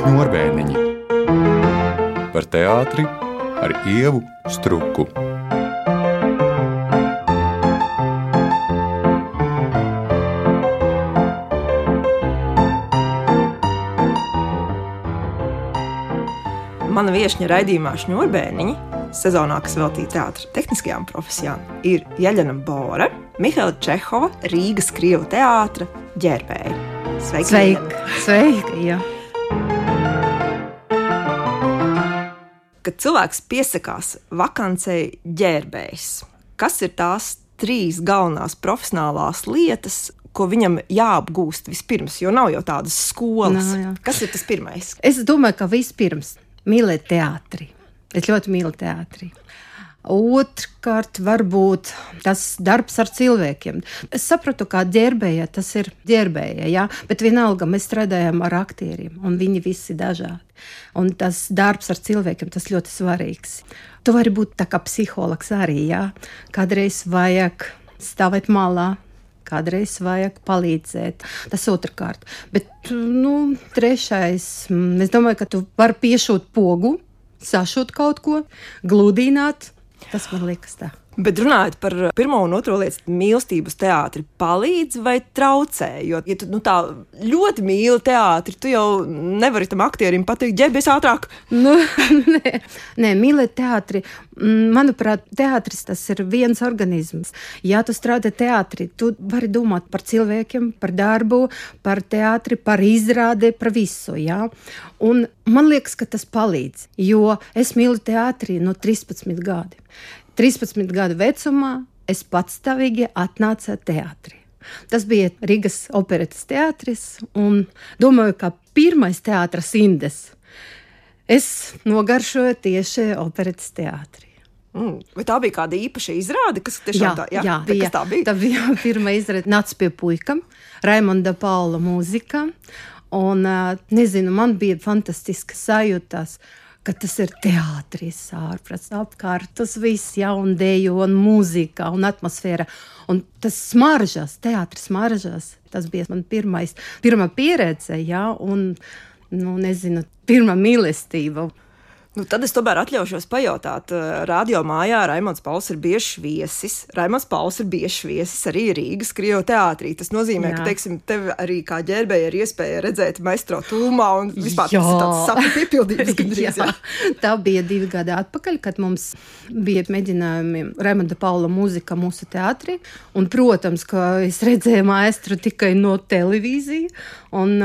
šņurbēniņi par teātri ar ievu struku. Mana viesņa raidījumā Šņurbēniņi, sezonā, kas veltīta teātras tehniskajām profesijām, ir Jeļena Bora, Mihaila Čehova, Rīgas Krievu teātra ģērbēja. Sveika! Sveika! Sveika jā. Cilvēks piesakās vakancei ģērbējs, kas ir tās trīs galvenās profesionālās lietas, ko viņam jāapgūst vispirms, jo nav jau tādas skolas. Nav, jā. kas ir tas pirmais? Es domāju, ka vispirms mīlēt teātri. Es ļoti mīlu teātri. Otrkārt, varbūt tas darbs ar cilvēkiem. Es sapratu, kā ģērbēja, tas ir ģērbēja, jā, bet vienalga mēs strādājam ar aktieriem, un viņi visi dažādi. Un tas darbs ar cilvēkiem, tas ļoti svarīgs. Tu vari būt tā kā psihologs arī, jā. Kādreiz vajag stāvēt malā, kādreiz vajag palīdzēt. Tas otrkārt. Bet, nu, trešais, mm, es domāju, ka tu vari piešūt pogu, sašūt kaut ko, gludināt. Tas man liekas tā. Bet runājot par pirmo un otro lietu, mīlestību uz teātri, palīdz vai traucē? Jo, ja tu nu, tā ļoti mīli teātri, tu jau nevari tam aktierim pateikt, ģērbies ātrāk. Nu, nē, nē, mīlēt teātri. mm, Manuprāt, teātris tas ir viens organisms. Ja tu strādā teātrī, tu vari domāt par cilvēkiem, par darbu, par teātri, par izrādi, par visu. Ja? Un man liekas, ka tas palīdz, jo es mīlu teātrī no 13 gadiem. 13 gadu vecumā es patstāvīgi atnācu teātrī. Tas bija Rīgas operetes teātris, un domāju, ka pirmais teātris Indes es nogaršoju tieši operetes teātrī. Mm. Vai tā bija kāda īpaša izrāde, kas tiešām Jā, tā, jā, jā, bet kas tā bija? Tā bija pirmā izrāde, nāca pie puikam, Raimonda Paula mūzika. Un, nezinu, man bija fantastiska sajūtas, ka tas ir teātris, ārprāts, apkārt, tas viss jaundējo un mūzika un atmosfēra. Un tas smaržas, teātris smaržas, tas bija man pirmais, pirmā pieredze, jā, un, nu, nezinu, pirmā mīlestība. Nu, tad es tomēr atļaušos pajautāt. eh, Radio mājā Raimons Pauls ir bieži viesis. Raimons Pauls ir bieži viesis arī Rīgas Krievijas teātrī. Tas nozīmē, Jā. ka teiksim, tev arī kā ģērbēji ir iespēja redzēt maistro tūmā un vispār tas Jā. ir tāds sapņu piepildījums. gandrīz, Jā, jā. tā bija divi gadi atpakaļ, kad mums bija mēģinājumi Raimonda Paula mūzika mūsu teātrī. Un, protams, ka es redzēju maestru tikai no televīzijas. Un,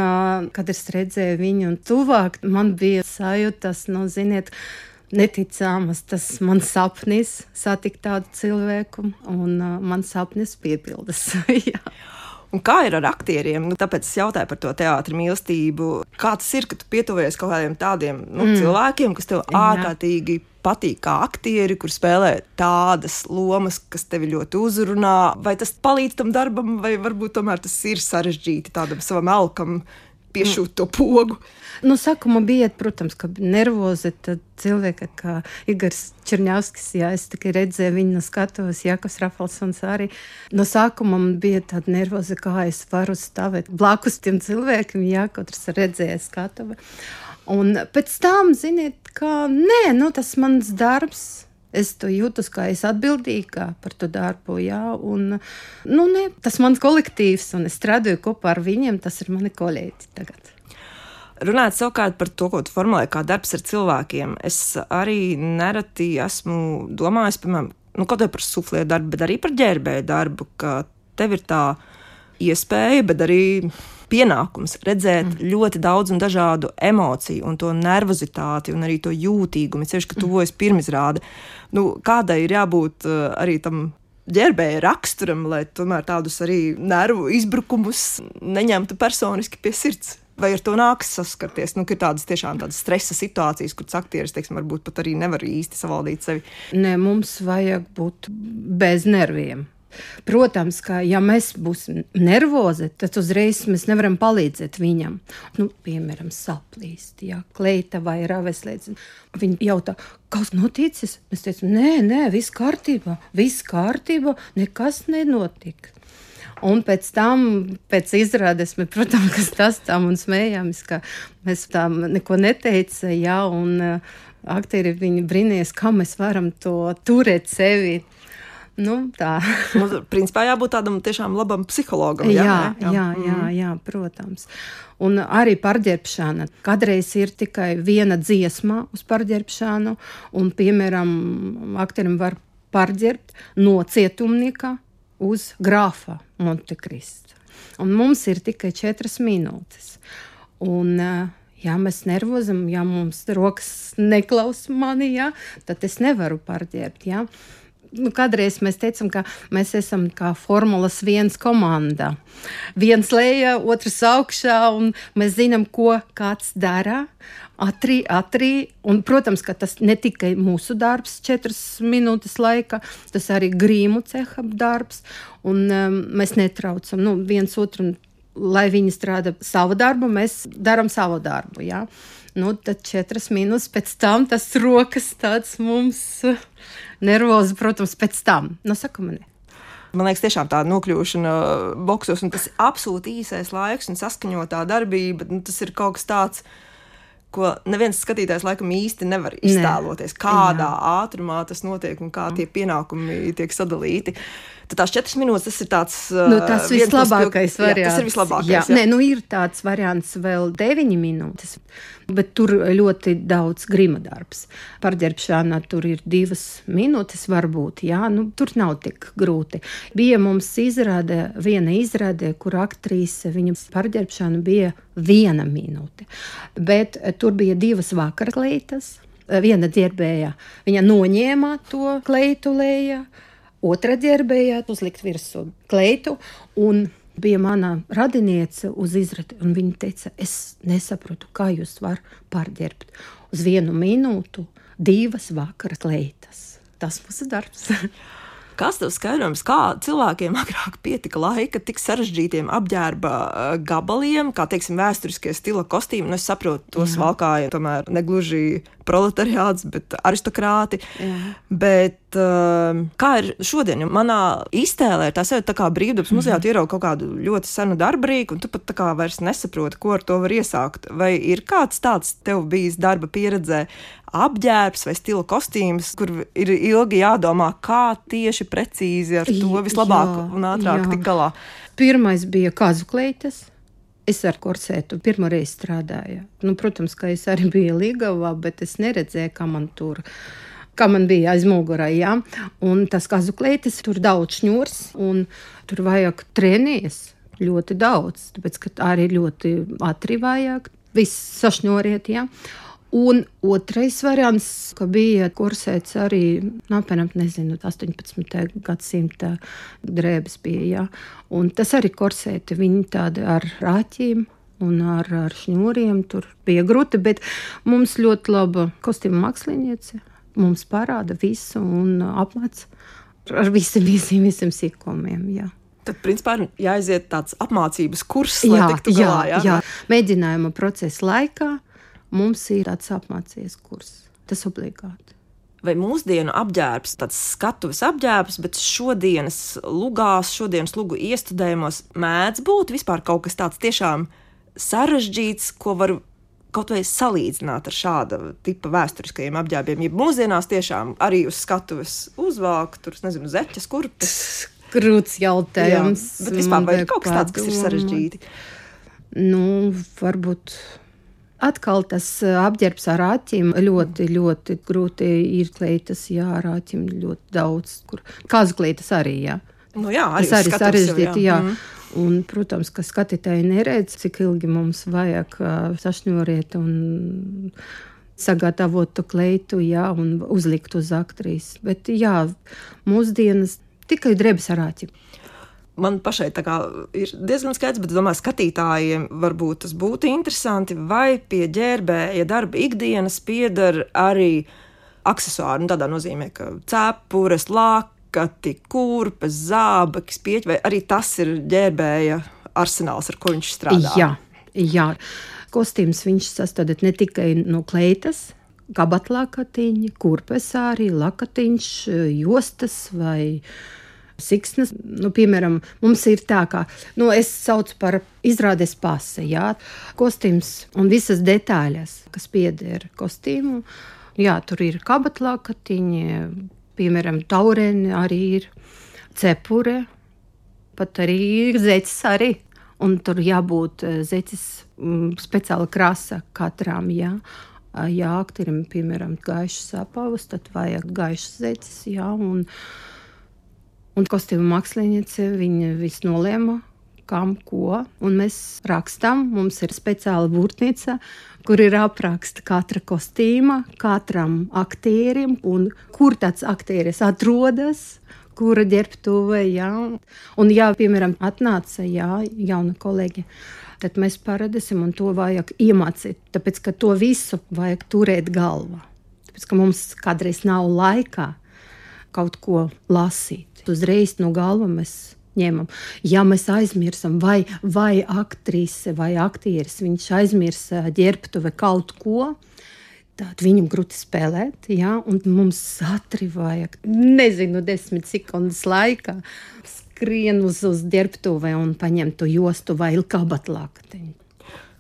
kad es redzēju viņu tuvāk, man bija sajūtas, nu, ziniet, neticāmas. Tas man sapnis satikt tādu cilvēku, un uh, man sapnis piepildas. Un kā ir ar aktieriem? Nu, tāpēc es jautāju par to teātris mīlestību. Kā tas ir, ka tu pietuvies kaut kādiem tādiem nu, mm. cilvēkiem, kas tev Jā. ārkārtīgi patīk, kā aktieri, kur spēlē tādas lomas, kas tevi ļoti uzrunā? Vai tas palīdz tam darbam, vai varbūt tomēr tas ir sarežģīti tādam savam elkam piešūt to pogu? Nu, sākumā bija, protams, ka nervozi. Tad cilvēki, kā Igors Černiavskis, jā, es tikai redzēju viņu no skatuves, Jānis Rafalsons arī. No sākuma man bija tāda nervoza, kā es varu stāvēt blakus tiem cilvēkiem, jā, katrs redzēja skatuvi. Un pēc tam, ziniet, ka nē, nu, tas mans darbs. Es to jūtu, kā es atbildīga par to darbu. Jā, un, nu, ne, tas mans kolektīvs, un es strādāju kopā ar viņiem. Tas ir mani kolēģi tagad. Runājot savukārt par to, ko tu formulē kā darbs ar cilvēkiem, es arī nereti esmu domājis, piemēram, nu, kaut kā par suflēju darbu, bet arī par ģērbēju darbu, ka tev ir tā iespēja, bet arī pienākums redzēt mm. ļoti daudz un dažādu emociju, un to nervozitāti, un arī to jūtīgumu. Ceļš, ka tuvojas pirmizrāde. Nu, kādai ir jābūt uh, arī tam ģērbēja raksturam, lai tomēr tādus arī nervu izbrukumus neņemtu personiski pie sirds? Vai ar to nākas saskarties? Nu, ir tādas tiešām tādas stresa situācijas, kuras aktieris, teiksim, varbūt pat arī nevar īsti savaldīt sevi. Nē, mums vajag būt bez nerviem. Protams, ka ja mēs būsim nervozi, tad uzreiz mēs nevaram palīdzēt viņam. Nu, piemēram, saplīst, ja kleita vai raveslēdz. Viņi jautā, kas noticis? Mēs teicām, nē, nē, viss kārtībā, viss kārtībā, nekas nenotika. Un pēc tam, pēc izrādes, mēs, protams, tas tam un smējāmies, ka mēs tam neko neteicām, jā, un uh, aktieri viņi brīnījās, kā mēs varam to turēt sevi. Nu, tā. Mums, principā, jābūt tādam tiešām labam psihologam. Jā, jā, jā, jā, jā, mhm. jā protams. Un arī pārģērbšana. Kādreiz ir tikai viena dziesma uz pārģērbšanu, un, piemēram, aktierim var pārģērbt no cietumnieka uz grāfa Montekristu. Un mums ir tikai četras minūtes. Un, ja mēs nervozam, ja mums rokas neklausa mani, ja, tad es nevaru pārģērbt. Ja nu, kādreiz mēs teicām, ka mēs esam kā Formulas viens komanda. Viens lejā, otrs augšā, un mēs zinām, ko kāds dara. Atri, atri, un, protams, ka tas ne tikai mūsu darbs, četras minūtes laika, tas arī grīmu ceha darbs, un um, mēs netraucam nu, viens otru, lai viņi strādā savu darbu, mēs darām savu darbu. Ja? Nu, tad četras minūtes pēc tam tas rokas tāds mums nervozi, protams, pēc tam. Nu, saka man. Man liekas, tiešām tā nokļūšana boxos, un tas ir absolūti īsais laiks un saskaņotā darbība. Nu, tas ir kaut kas tāds, ko neviens skatītājs laikam īsti nevar iztēloties, kādā Jā. ātrumā tas notiek un kā tie pienākumi tiek sadalīti. Tad tās četras minūtes tas ir tāds nu, tas vislabākais variants. Jā, tas ir vislabākais. Jā. Jā. Nē, nu, ir tāds variants vēl deviņi minūtes, bet tur ļoti daudz grima darbs. Pārģērbšanā tur ir divas minūtes varbūt, jā, nu, tur nav tik grūti. Bija mums izrāde, viena izrāde, kur aktrise viņam pārģērbšana bija viena minūte, bet tur bija divas vakarklītas. Viena ģērbēja, viņa noņēma to kleitu lejā, otra ģērbējā uzlikt virsū kleitu. Bija mana radiniece uz izrādi, un viņa teica, es nesaprotu, kā jūs varat pārģērbt uz vienu minūtu divas vakara kleitas. Tas mums ir darbs. Kas tev skaidrojums, kā cilvēkiem agrāk pietika laika tik sarežģītiem apģērba eh, gabaliem, kā teiksim, vēsturiskie stila kostīmi? Nu, es saprotu, tos Jā. valkāja tomēr negluži proletariāts, bet aristokrāti. Jā. Bet uh, kā ir šodien? Manā iztēlē tā sevi tā kā brīvdabas mm. muzejā, tu ieraugi kaut kādu ļoti senu darba rīku, un tu pat tā kā vairs nesaproti, ko ar to var iesākt. Vai ir kāds tāds tev bijis darba pieredzē, apģērbs vai stila kostīms, kur ir ilgi jādomā, kā tieši precīzi ar to vislabāk jā, un ātrāk tikt galā. Pirmais bija kazu kleitas. Es ar korsētu pirmo reizi strādāju. Nu, protams, ka es arī biju Ligavā, bet es neredzēju, kā man tur kā man bija aiz mugurā. Ja? Un tas kazu kleitas, tur daudz šņūrs, un tur vajag trenēties ļoti daudz, tāpēc ka arī ļoti ātri vajag viss sašņoriet. Ja? Un otrais variants, ka bija kursēts arī, nu, apmēram, nezinu, 18. gadsimta drēbes bija, jā. Un tas arī kursēti, viņi tādi ar rāķiem un ar, ar šņuriem. Tur bija grūti, bet mums ļoti laba kostīma māksliniece. Mums parāda visu un apmāca ar visiem, visiem, visiem sīkumiem. Jā. Tad, principā, ir jāiziet tāds apmācības kurs, lai jā, tiktu galā. Jā, jā. mēģinājuma procesa laikā mums ir tāds apmācījies kurs. Tas obligāti. Vai mūsdienu apģērbs, tāds skatuves apģērbs, bet šodienas lugās, šodienas lugu iestudējumos mēdz būt vispār kaut kas tāds tiešām sarežģīts, ko var kaut vai salīdzināt ar šāda tipa vēsturiskajiem apģērbiem. Ja mūsdienās tiešām arī uz skatuves uzvāk, tur nezinu, zeķes, kurpes. Grūts jautājums. Jā, bet vispār vai ir kaut kas tāds, kas ir sarežģīti? Nu, varbūt Atkal tas apģērbs ar aķiem ļoti, ļoti grūti ir kleitas, jā, ar aķiem ļoti daudz, kur kāzu kleitas arī, jā. Nu jā, arī arī sarežģīti, jā. jā. Mm. Un, protams, ka skatītāji neredz, cik ilgi mums vajag uh, sašņoriet un sagatavot to kleitu, jā, un uzlikt uz aktrīs. Bet, jā, mūsdienas tikai drebes ar aķiem man pašai ir diezgan skaidrs, bet es domāju, skatītājiem varbūt tas būtu interesanti, vai pie ģērbēja darba ikdienas pieder arī accessori. Nu, tādā nozīmē, ka cepures, lakati, kurpes, zābaki, spieķi, vai arī tas ir ģērbēja arsenāls, ar ko viņš strādā. Jā, jā. kostīms viņš sastāv ne tikai no kleitas. Kabatlākatiņi, kurpes arī, lakatiņš, jostas vai uh, siksnas. Nu, piemēram, mums ir tā, ka nu, es saucu par izrādes pasi, jā, kostīms un visas detaļas, kas pieder kostīmu. Jā, tur ir kabatlākatiņi, piemēram, taurēni arī ir, cepure, pat arī ir zeķis arī. Un tur jābūt eh, zeķis mm, speciāla krasa katram, jā. Ja aktierim, piemēram, gaišs apavus, tad vajag gaišs zeķis, jā, un, un kostīmu māksliniece, viņa visu nolēma, kam ko, un mēs rakstām, mums ir speciāla burtnīca, kur ir apraksta katra kostīma, katram aktierim, un kur tāds aktieris atrodas, kura ģērbtuve, jā. Un, ja, piemēram, atnāca jā, jauna kolēģi, tad mēs paradīsim, un to vajag iemācīt, tāpēc, ka to visu vajag turēt galvā. Tāpēc, ka mums kādreiz nav laika kaut ko lasīt. Uzreiz no galva mēs ņemam. Ja mēs aizmirstam, vai, vai aktrise vai aktieris, viņš aizmirsa ģērbtu vai kaut ko, tad viņam grūti spēlēt, ja, un mums satri vajag, nezinu, desmit sekundes laikā skrien uz, uz ģērbtuve un paņem to jostu vai kabatlākatiņu.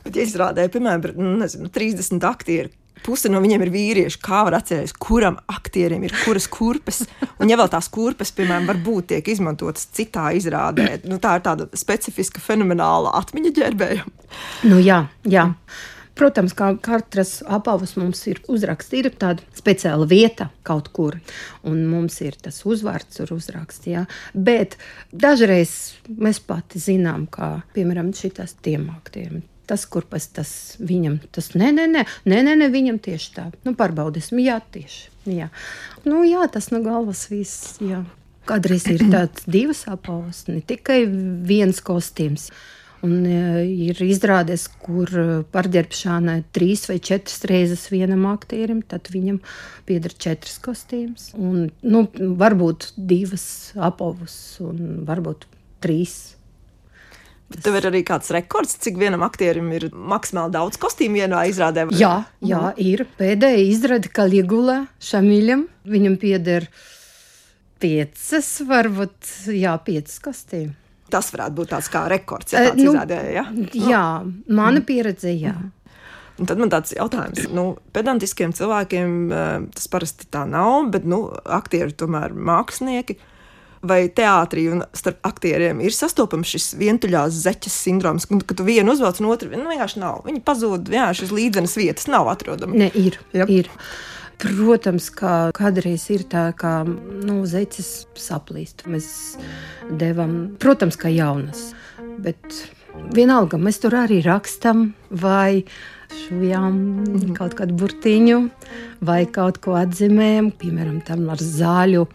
Bet, ja izrādē, piemēram, nu, nezinu, 30 aktieri, puse no viņiem ir vīrieši. Kā var atcerēties, kuram aktierim ir kuras kurpes? Un, ja vēl tās kurpes, piemēram, varbūt tiek izmantotas citā izrādē, nu, tā ir tāda specifiska, fenomenāla atmiņa ģērbējuma. Nu, jā, jā. Protams, kā katrs apavus mums ir uzrakstīta, tāda speciāla vieta kaut kur, un mums ir tas uzvārds un uzraksts. Ja? Bet dažreiz mēs pati zinām, kā piemēram šitās tiem aktieriem tas kurpes, tas viņam, tas nē, nē, nē, nē, nē, nē viņam tieši tā. Nu, pārbaudīsim, jā, tieši. Jā. Nu, jā, tas no galvas viss. Jā. Kādreiz ir tāds divas apavas, ne tikai viens kostīms. Un e, ir izrādes, kur pārģērbšana trīs vai četras reizes vienam aktierim, tad viņam pieder četras kostīmas. Un, nu, varbūt divas apavus, un varbūt trīs Bet tev ir arī kāds rekords, cik vienam aktierim ir maksimāli daudz kostīmu vienā izrādē? Jā, jā, ir pēdējā izrāde Kaligula Šamiļam. Viņam pieder piecas, varbūt jā, piecas kostīmu. Tas varētu būt tāds kā rekords, ja tāds uh, nu, izrādē, ja? Jā, mana mm. pieredze, jā. Mm. Un tad man tāds jautājums, nu, pedantiskiem cilvēkiem tas parasti tā nav, bet nu, aktieri tomēr mākslinieki vai teātrī un starp aktieriem ir sastopams šis vientuļās zeķes sindroms, ka tu vienu uzvelc, un otru nu, vienkārši nav. Viņi pazūd vienkārši līdzenas vietas, nav atrodami. Ne, ir. Yep. ir. Protams, ka kādreiz ir tā, ka nu, zeķis saplīst. Mēs devam, protams, ka jaunas, bet vienalga mēs tur arī rakstam vai šujām mm. kaut kādu burtiņu vai kaut ko atzīmējam, piemēram, tam ar zāļu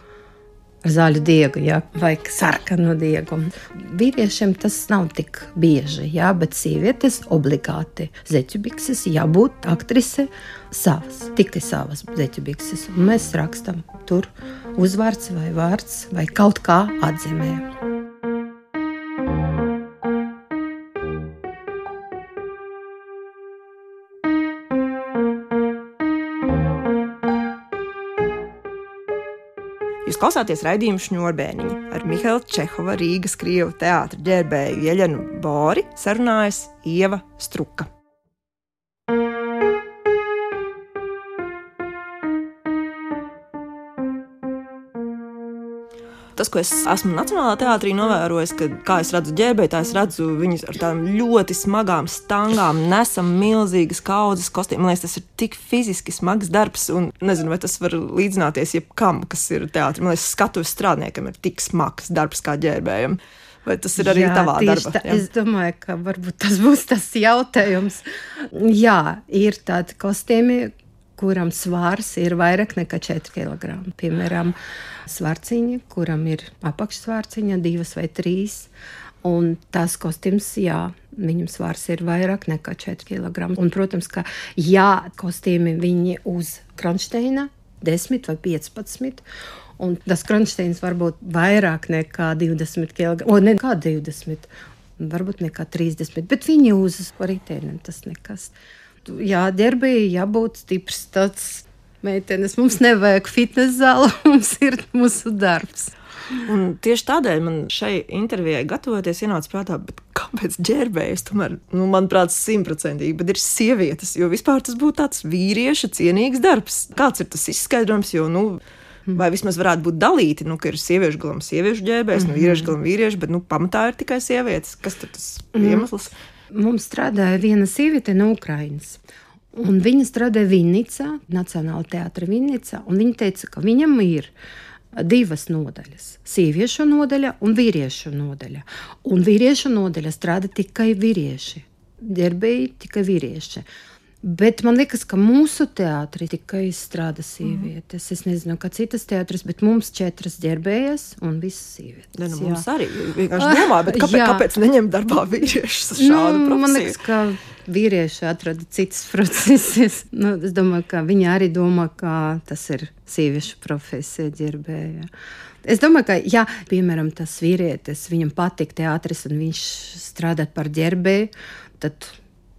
ar zaļu diegu, ja, vai sarkanu diegu. Vīriešiem tas nav tik bieži, ja, bet sievietes obligāti zeķu bikses jābūt aktrise savas, tikai savas zeķu bikses. Un mēs rakstam tur uzvārds vai vārds vai kaut kā atzīmējam. Klausāties raidījumu šņurbēniņu ar Mihaila Čehova Rīgas Krievu teātra ģērbēju Jeļenu Bori sarunājas Ieva Struka. Tas, ko es esmu Nacionālajā teātrī novērojis, ka, kā es redzu ģērbēju, tā es redzu viņus ar tādām ļoti smagām stangām, nesam milzīgas kaudzes kostīm. Man liekas, tas ir tik fiziski smags darbs, un nezinu, vai tas var līdzināties jebkam, kas ir teātris. Man liekas, skatuves strādniekam ir tik smags darbs kā ģērbējam. Vai tas ir arī jā, tavā darbā? Tā, es domāju, ka varbūt tas būs tas jautājums. Jā, ir tādi kostīmi, kuram svārs ir vairāk nekā 4 kg. Piemēram, svārciņa, kuram ir apakšsvārciņa, divas vai trīs. Un tas kostīms, jā, viņam svars ir vairāk nekā 4 kg. Un, protams, ka jā, kostīmi viņi uz kronšteina 10 vai 15. Un tas kronšteins var būt vairāk nekā 20 kg. O, ne kā 20, varbūt nekā 30, bet viņi uz rītēniem tas nekas jā, ģērbēji jābūt stiprs. Tāds meitenes mums nevajag fitnes zāli, mums ir mūsu darbs. Un tieši tādēļ man šai intervijai gatavoties, ienāca prātā, kāpēc ģērbējas tomēr, nu, manuprāt, simtprocentīgi, bet ir sievietes, jo vispār tas būtu tāds vīrieša cienīgs darbs. Kāds ir tas izskaidrojums, jo, nu, Vai vismaz varētu būt dalīti, nu, ka ir sieviešu galam sieviešu ģērbējs, mm -hmm. nu, vīriešu galam vīrieši, bet nu, pamatā ir tikai sievietes. Kas tad tas mm -hmm. iemesls? Mums strādāja viena sieviete no Ukrainas. Un viņa strādāja Vinnicā, Nacionālajā teātrī Vinnicā. Viņa teica, ka viņam ir divas nodaļas - sieviešu nodaļa un vīriešu nodaļa. Un vīriešu nodaļa strādā tikai vīrieši. Ģērbēji tikai vīrieši. Bet man liekas, ka mūsu teātrī tikai strādā sievietes. Mm. Es nezinu, kā citas teātris, bet mums četras ģērbējas un visas sievietes. Ne, nu, mums jā. arī vienkārši domā, bet kāpēc, jā. kāpēc neņemt darbā vīriešus nu, profesiju? Man liekas, ka vīrieši atrada citas procesus. nu, es domāju, ka viņi arī domā, ka tas ir sieviešu profesija ģērbēja. Es domāju, ka, ja, piemēram, tas vīrietis, viņam patīk teātris un viņš strādā par ģērbēju, tad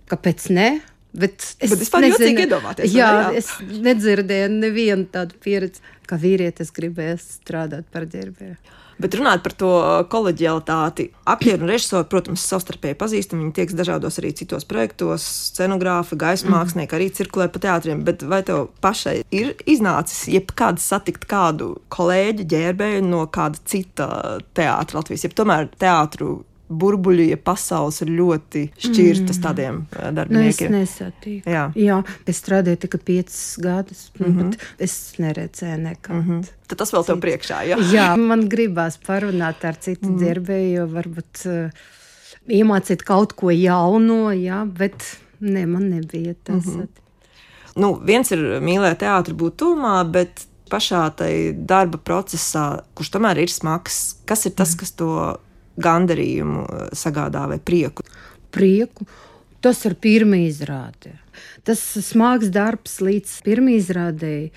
kāpēc ne? Bet es Bet vispār nezinu, iedomāties. Jā, jā, es nedzirdēju nevienu tādu pieredzi, ka vīrietis gribēs strādāt par ģērbēju. Bet runājot par to koleģialitāti, aktieri un režisori, protams, savstarpēji pazīstami. Viņi tieks dažādos arī citos projektos, scenogrāfi, gaisa mm. mākslinieki arī cirkulē pa teātriem. Bet vai tev pašai ir iznācis jebkad satikt kādu kolēģi ģērbēju no kāda cita teātra Latvijas, jeb tomēr teātru burbuļi, ja pasaules ir ļoti šķirtas mm. tādiem darbiniekiem. Nu, es nesatīku. Jā. Jā, es strādāju tikai piecus gadus, mm -hmm. bet es neredzēju nekad. Mm -hmm. Tad tas vēl tev Cit... priekšā, jā? jā, man gribās parunāt ar citu mm. ģērbēju, jo varbūt uh, iemācīt kaut ko jauno, jā, bet ne, man nebija tas. Mm -hmm. Nu, viens ir mīlēt teātri, būt tūmā, bet pašā tai darba procesā, kurš tomēr ir smags, kas ir tas, mm. kas to gandarījumu eh, sagādā vai prieku? Prieku. Tas ir pirmā izrāde. Tas smags darbs līdz pirmā izrādēji,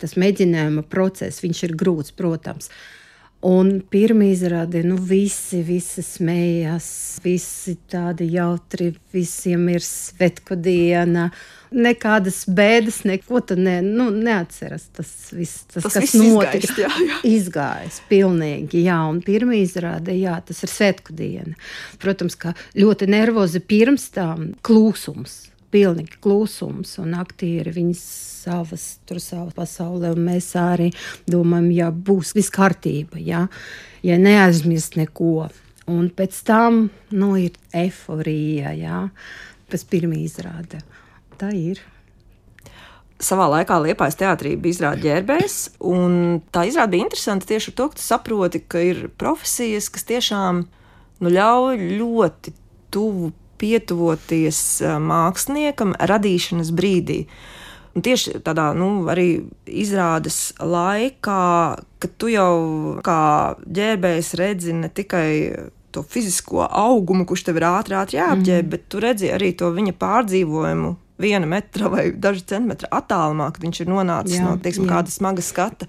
tas mēģinājuma process, viņš ir grūts, protams. Un pirmā izrāde, nu visi, visi smējās, visi tādi jautri, visiem ir svetku diena. Nekādas bēdas, neko tu ne, nu, neatceras. Tas viss, tas, tas kas notika, izgaist, jā, jā. izgājis pilnīgi. Jā, un pirmā izrāde, jā, tas ir svetku diena. Protams, ka ļoti nervozi pirms tam klusums pilnīgi klusums, un aktieri viņas savas, tur savā pasaulē, un mēs arī domājam, ja būs viss kārtība, ja, ja neaizmirst neko. Un pēc tam nu, ir eforija, ja, pēc pirmā izrāde. Tā ir savā laikā Liepājas teātrī bija izrāde ģērbējs, un tā izrāde bija interesanta tieši ar to, ka tu saproti, ka ir profesijas, kas tiešām nu, ļauj ļoti tuvu pietuvoties māksliniekam radīšanas brīdī. Un tieši tādā nu, arī izrādes laikā, kad tu jau kā ģērbējs redzi ne tikai to fizisko augumu, kurš tev ir ātri, ātri jāapģērb, mm. bet tu redzi arī to viņa pārdzīvojumu viena metra vai daži centimetri attālumā, kad viņš ir nonācis jā, no teiksim, kāda smaga skata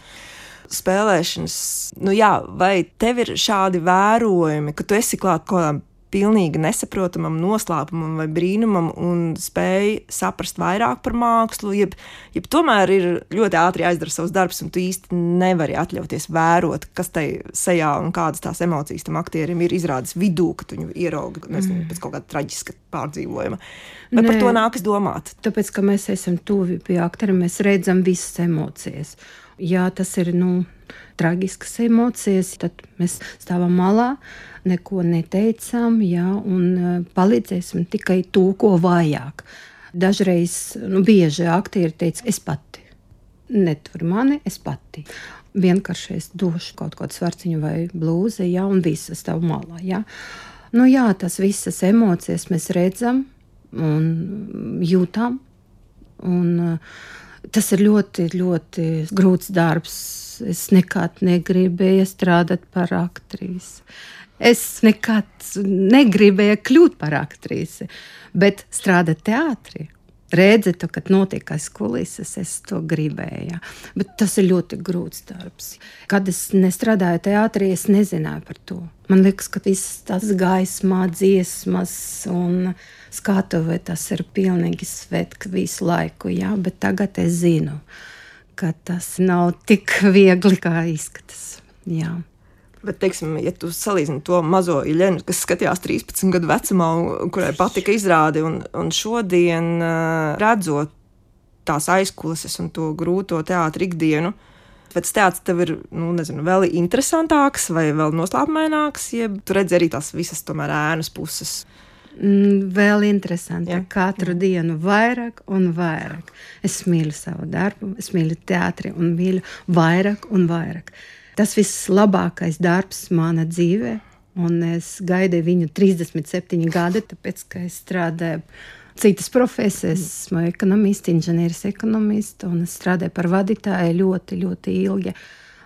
spēlēšanas. Nu, jā, vai tev ir šādi vērojumi, ka tu esi klāt kaut kādām pilnīgi nesaprotamam noslēpumam vai brīnumam un spēj saprast vairāk par mākslu, jeb, jeb tomēr ir ļoti ātri jāizdara savs darbs, un tu īsti nevari atļauties vērot, kas tai sejā un kādas tās emocijas tam aktierim ir izrādes vidū, kad viņu ierauga nezinu, mm. pēc kaut kāda traģiska pārdzīvojuma. Vai Nē, par to nākas domāt? Tāpēc, ka mēs esam tuvi pie aktieriem, mēs redzam visas emocijas. Jā, tas ir nu, traģiskas emocijas, tad mēs stāvam malā neko neteicām, jā, un e, palīdzēsim tikai to, ko vajag. Dažreiz, nu, bieži aktieri teica, es pati. Netur mani, es pati. Vienkārši es došu kaut kādu svarciņu vai blūzi, jā, un viss stāv malā. Jā. Nu, jā, tas visas emocijas mēs redzam un jūtam. Un, uh, tas ir ļoti, ļoti grūts darbs. Es nekad negribēju strādāt par aktrisi. Es nekad negribēju kļūt par aktrisi, bet strādāt teātrī. Redzēt, to, kad notiek aiz kulises, es to gribēju. Bet tas ir ļoti grūts darbs. Kad es nestrādāju teātrī, es nezināju par to. Man liekas, ka viss tas gaismā, dziesmas un skatuve tas ir pilnīgi svētki visu laiku. Jā? Bet tagad es zinu, ka tas nav tik viegli, kā izskatās. Jā. Bet, teiksim, ja tu salīdzini to mazo Iļenu, kas skatījās 13 gadu vecumā, kurai patika izrādi, un, un šodien uh, redzot tās aizkulises un to grūto teātrī ikdienu, tas teātris tev ir nu, nezinu, vēl interesantāks vai vēl noslēpumaināks, ja tu redzi arī tās visas tomēr ēnas puses. Mm, vēl interesantāk, katru dienu vairāk un vairāk. Es mīlu savu darbu, es mīlu teātri un mīlu vairāk un vairāk tas vislabākais darbs manā dzīvē. Un es gaidīju viņu 37 gadi, tāpēc, ka es strādāju citas profesijas, esmu ekonomists, inženieris ekonomists, un es strādāju par vadītāju ļoti, ļoti ilgi.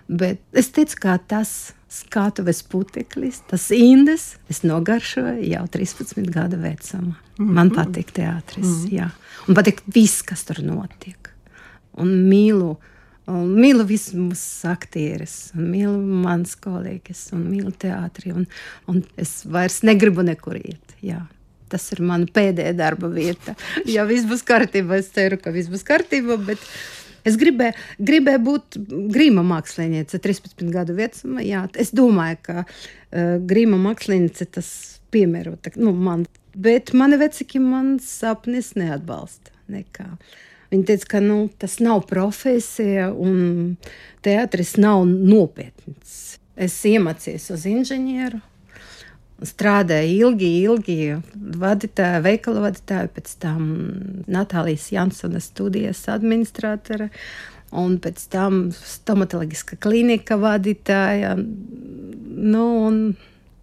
Bet es ticu, ka tas skatuves puteklis, tas indes, es nogaršoju jau 13 gadu vecumā. Man mhm. patīk teātris, mm -hmm. jā. Un patīk viss, kas tur notiek. Un mīlu Un mīlu visus mūsu aktierus, mīlu manas kolēģis, un mīlu teātri. Un, un es vairs negribu nekur iet. Jā. Tas ir mana pēdējā darba vieta. Ja viss būs kārtībā, es ceru, ka viss būs kārtībā. Es gribēju, gribēju būt grīma māksliniece, 13 gadu vecumā. Jā, es domāju, ka uh, grīma māksliniece tas piemērota nu, man. Bet mani vecāki man sapnis neatbalsta nekā. Viņa teica, ka nu, tas nav profesija un teātris nav nopietns. Es iemācījos uz inženieru. Strādāju ilgi, ilgi vadītāja, veikala vadītāja, pēc tam Natālijas Jansonas studijas administratore, un pēc tam stomatoloģiska klinika vadītāja. Nu, un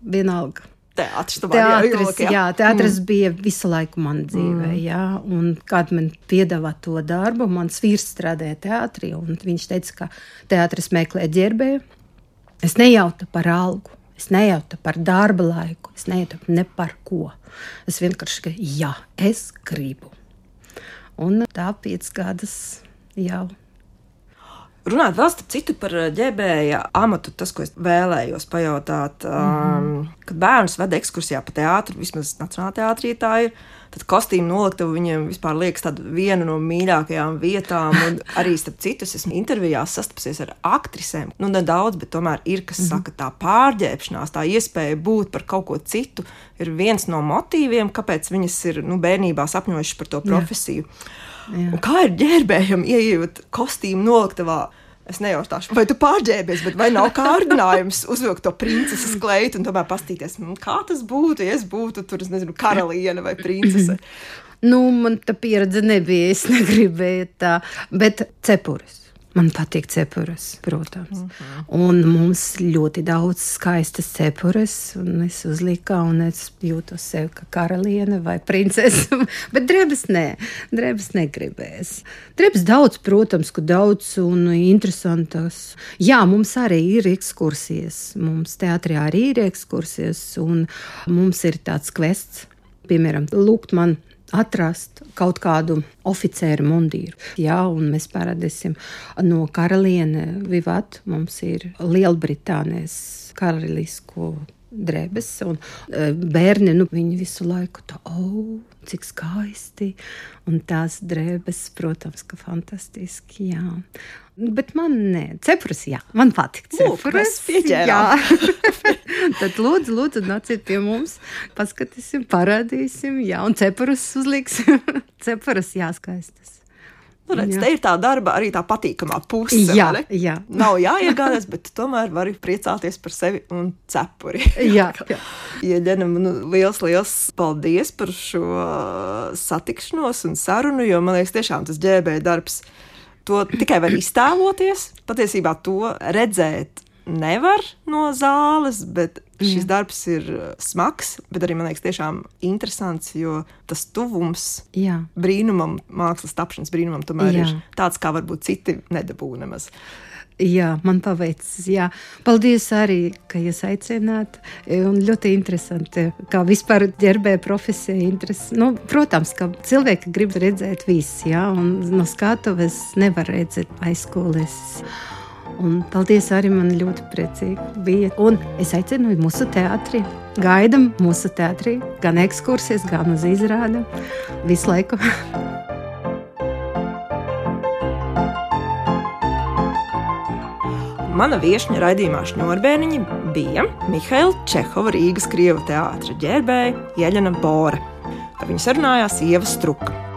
vienalga teātris. Teātris, jā, teātris mm. bija visu laiku manā dzīvē. Mm. Jā, un, kad man piedāvā to darbu, mans vīrs strādāja teātrī, un viņš teica, ka teātris meklē ģērbēju. Es nejautu par algu, es nejautu par darba laiku, es nejautu ne par ko. Es vienkārši gribu, jā, es gribu. Un tā piecas gadus jau Runājot vēl starp citu par eh, ģērbēja amatu, tas, ko es vēlējos pajautāt, um, mm. kad bērns veda ekskursijā pa teātru, vismaz Nacionālajā teātrī tā ir. Tad kostīmu noliktava viņiem vispār liekas tāda viena no mīļākajām vietām. Un arī starp citu, es esmu intervijās sastapusies ar aktrisēm. Nu, nedaudz, bet tomēr ir, kas mm saka, tā pārģērbšanās, tā iespēja būt par kaut ko citu, ir viens no motīviem, kāpēc viņas ir nu, bērnībā sapņojušas par to profesiju. Jā. Jā. Un kā ir ģērbējam, ienākot kostīmu noliktavā? Es nejautāšu, vai tu pārģērbies, bet vai nav kārdinājums uzvilkt to princeses kleitu un tomēr paskatīties, mm, kā tas būtu, ja es būtu tur, es nezinu, karaliene vai princese. Nu, man tā pieredze nebija, es negribēju tā, bet cepures. Man patīk cepures, protams. Uh -huh. Un mums ļoti daudz skaistas cepures, un es uzliku, un es jūtos sevi kā karaliene vai princese. Bet drēbes nē, drēbes negribēs. Drēbes daudz, protams, ka daudz un interesantas. Jā, mums arī ir ekskursijas. Mums teātrī arī ir ekskursijas, un mums ir tāds kvests, piemēram, lūgt man atrast kaut kādu oficieru mundīru. Jā, un mēs parādīsim no karaliene Vivat. Mums ir Lielbritānijas karalisko drēbes, un e, bērni nu, visu laiku tā, oh, cik skaisti. Un tās drēbes, protams, ka fantastiski. Jā. Bet man nē, cepures, jā, man patīk. Cepures, jā. Tad lūdzu, lūdzu, nāciet pie mums, paskatīsim, parādīsim, jā, un cepures uzliksim. cepures jāskaistas. Nu, redz. Te ir tā darba arī tā patīkamā puse. Jā, jā. Nav jāiegādās, bet tomēr var priecāties par sevi un cepuri. jā, jā. Ieģenam, nu, liels, liels paldies par šo satikšanos un sarunu, jo man liekas, tiešām tas ģēbē darbs To tikai var iztēloties. Patiesībā to redzēt nevar no zāles, bet šis mm. darbs ir uh, smags, bet arī man liekas, tiešām interesants, jo tas tuvums Jā. brīnumam, mākslas tapšanas brīnumam, tomēr Jā. ir tāds, kā varbūt citi nedabū nemaz. Jā, man paveicis. Jā. Paldies arī, ka jūs aicināt. Un ļoti interesanti, kā vispār ģērbēja profesija. Interesi. Nu, protams, ka cilvēki grib redzēt visu, jā, un no skatuves nevar redzēt aizkulis. Un paldies arī man ļoti priecīgi bija. Un es aicinu mūsu teātrī. Gaidam mūsu teātrī gan ekskursijas, gan uz izrādi visu laiku. Mana viesņa raidījumā Šņurbēniņa bija Mihaila Čehova Rīgas Krievijas teātris ģērbēja Jeļena Bore. Ar viņu sarunājās Ieva Struka.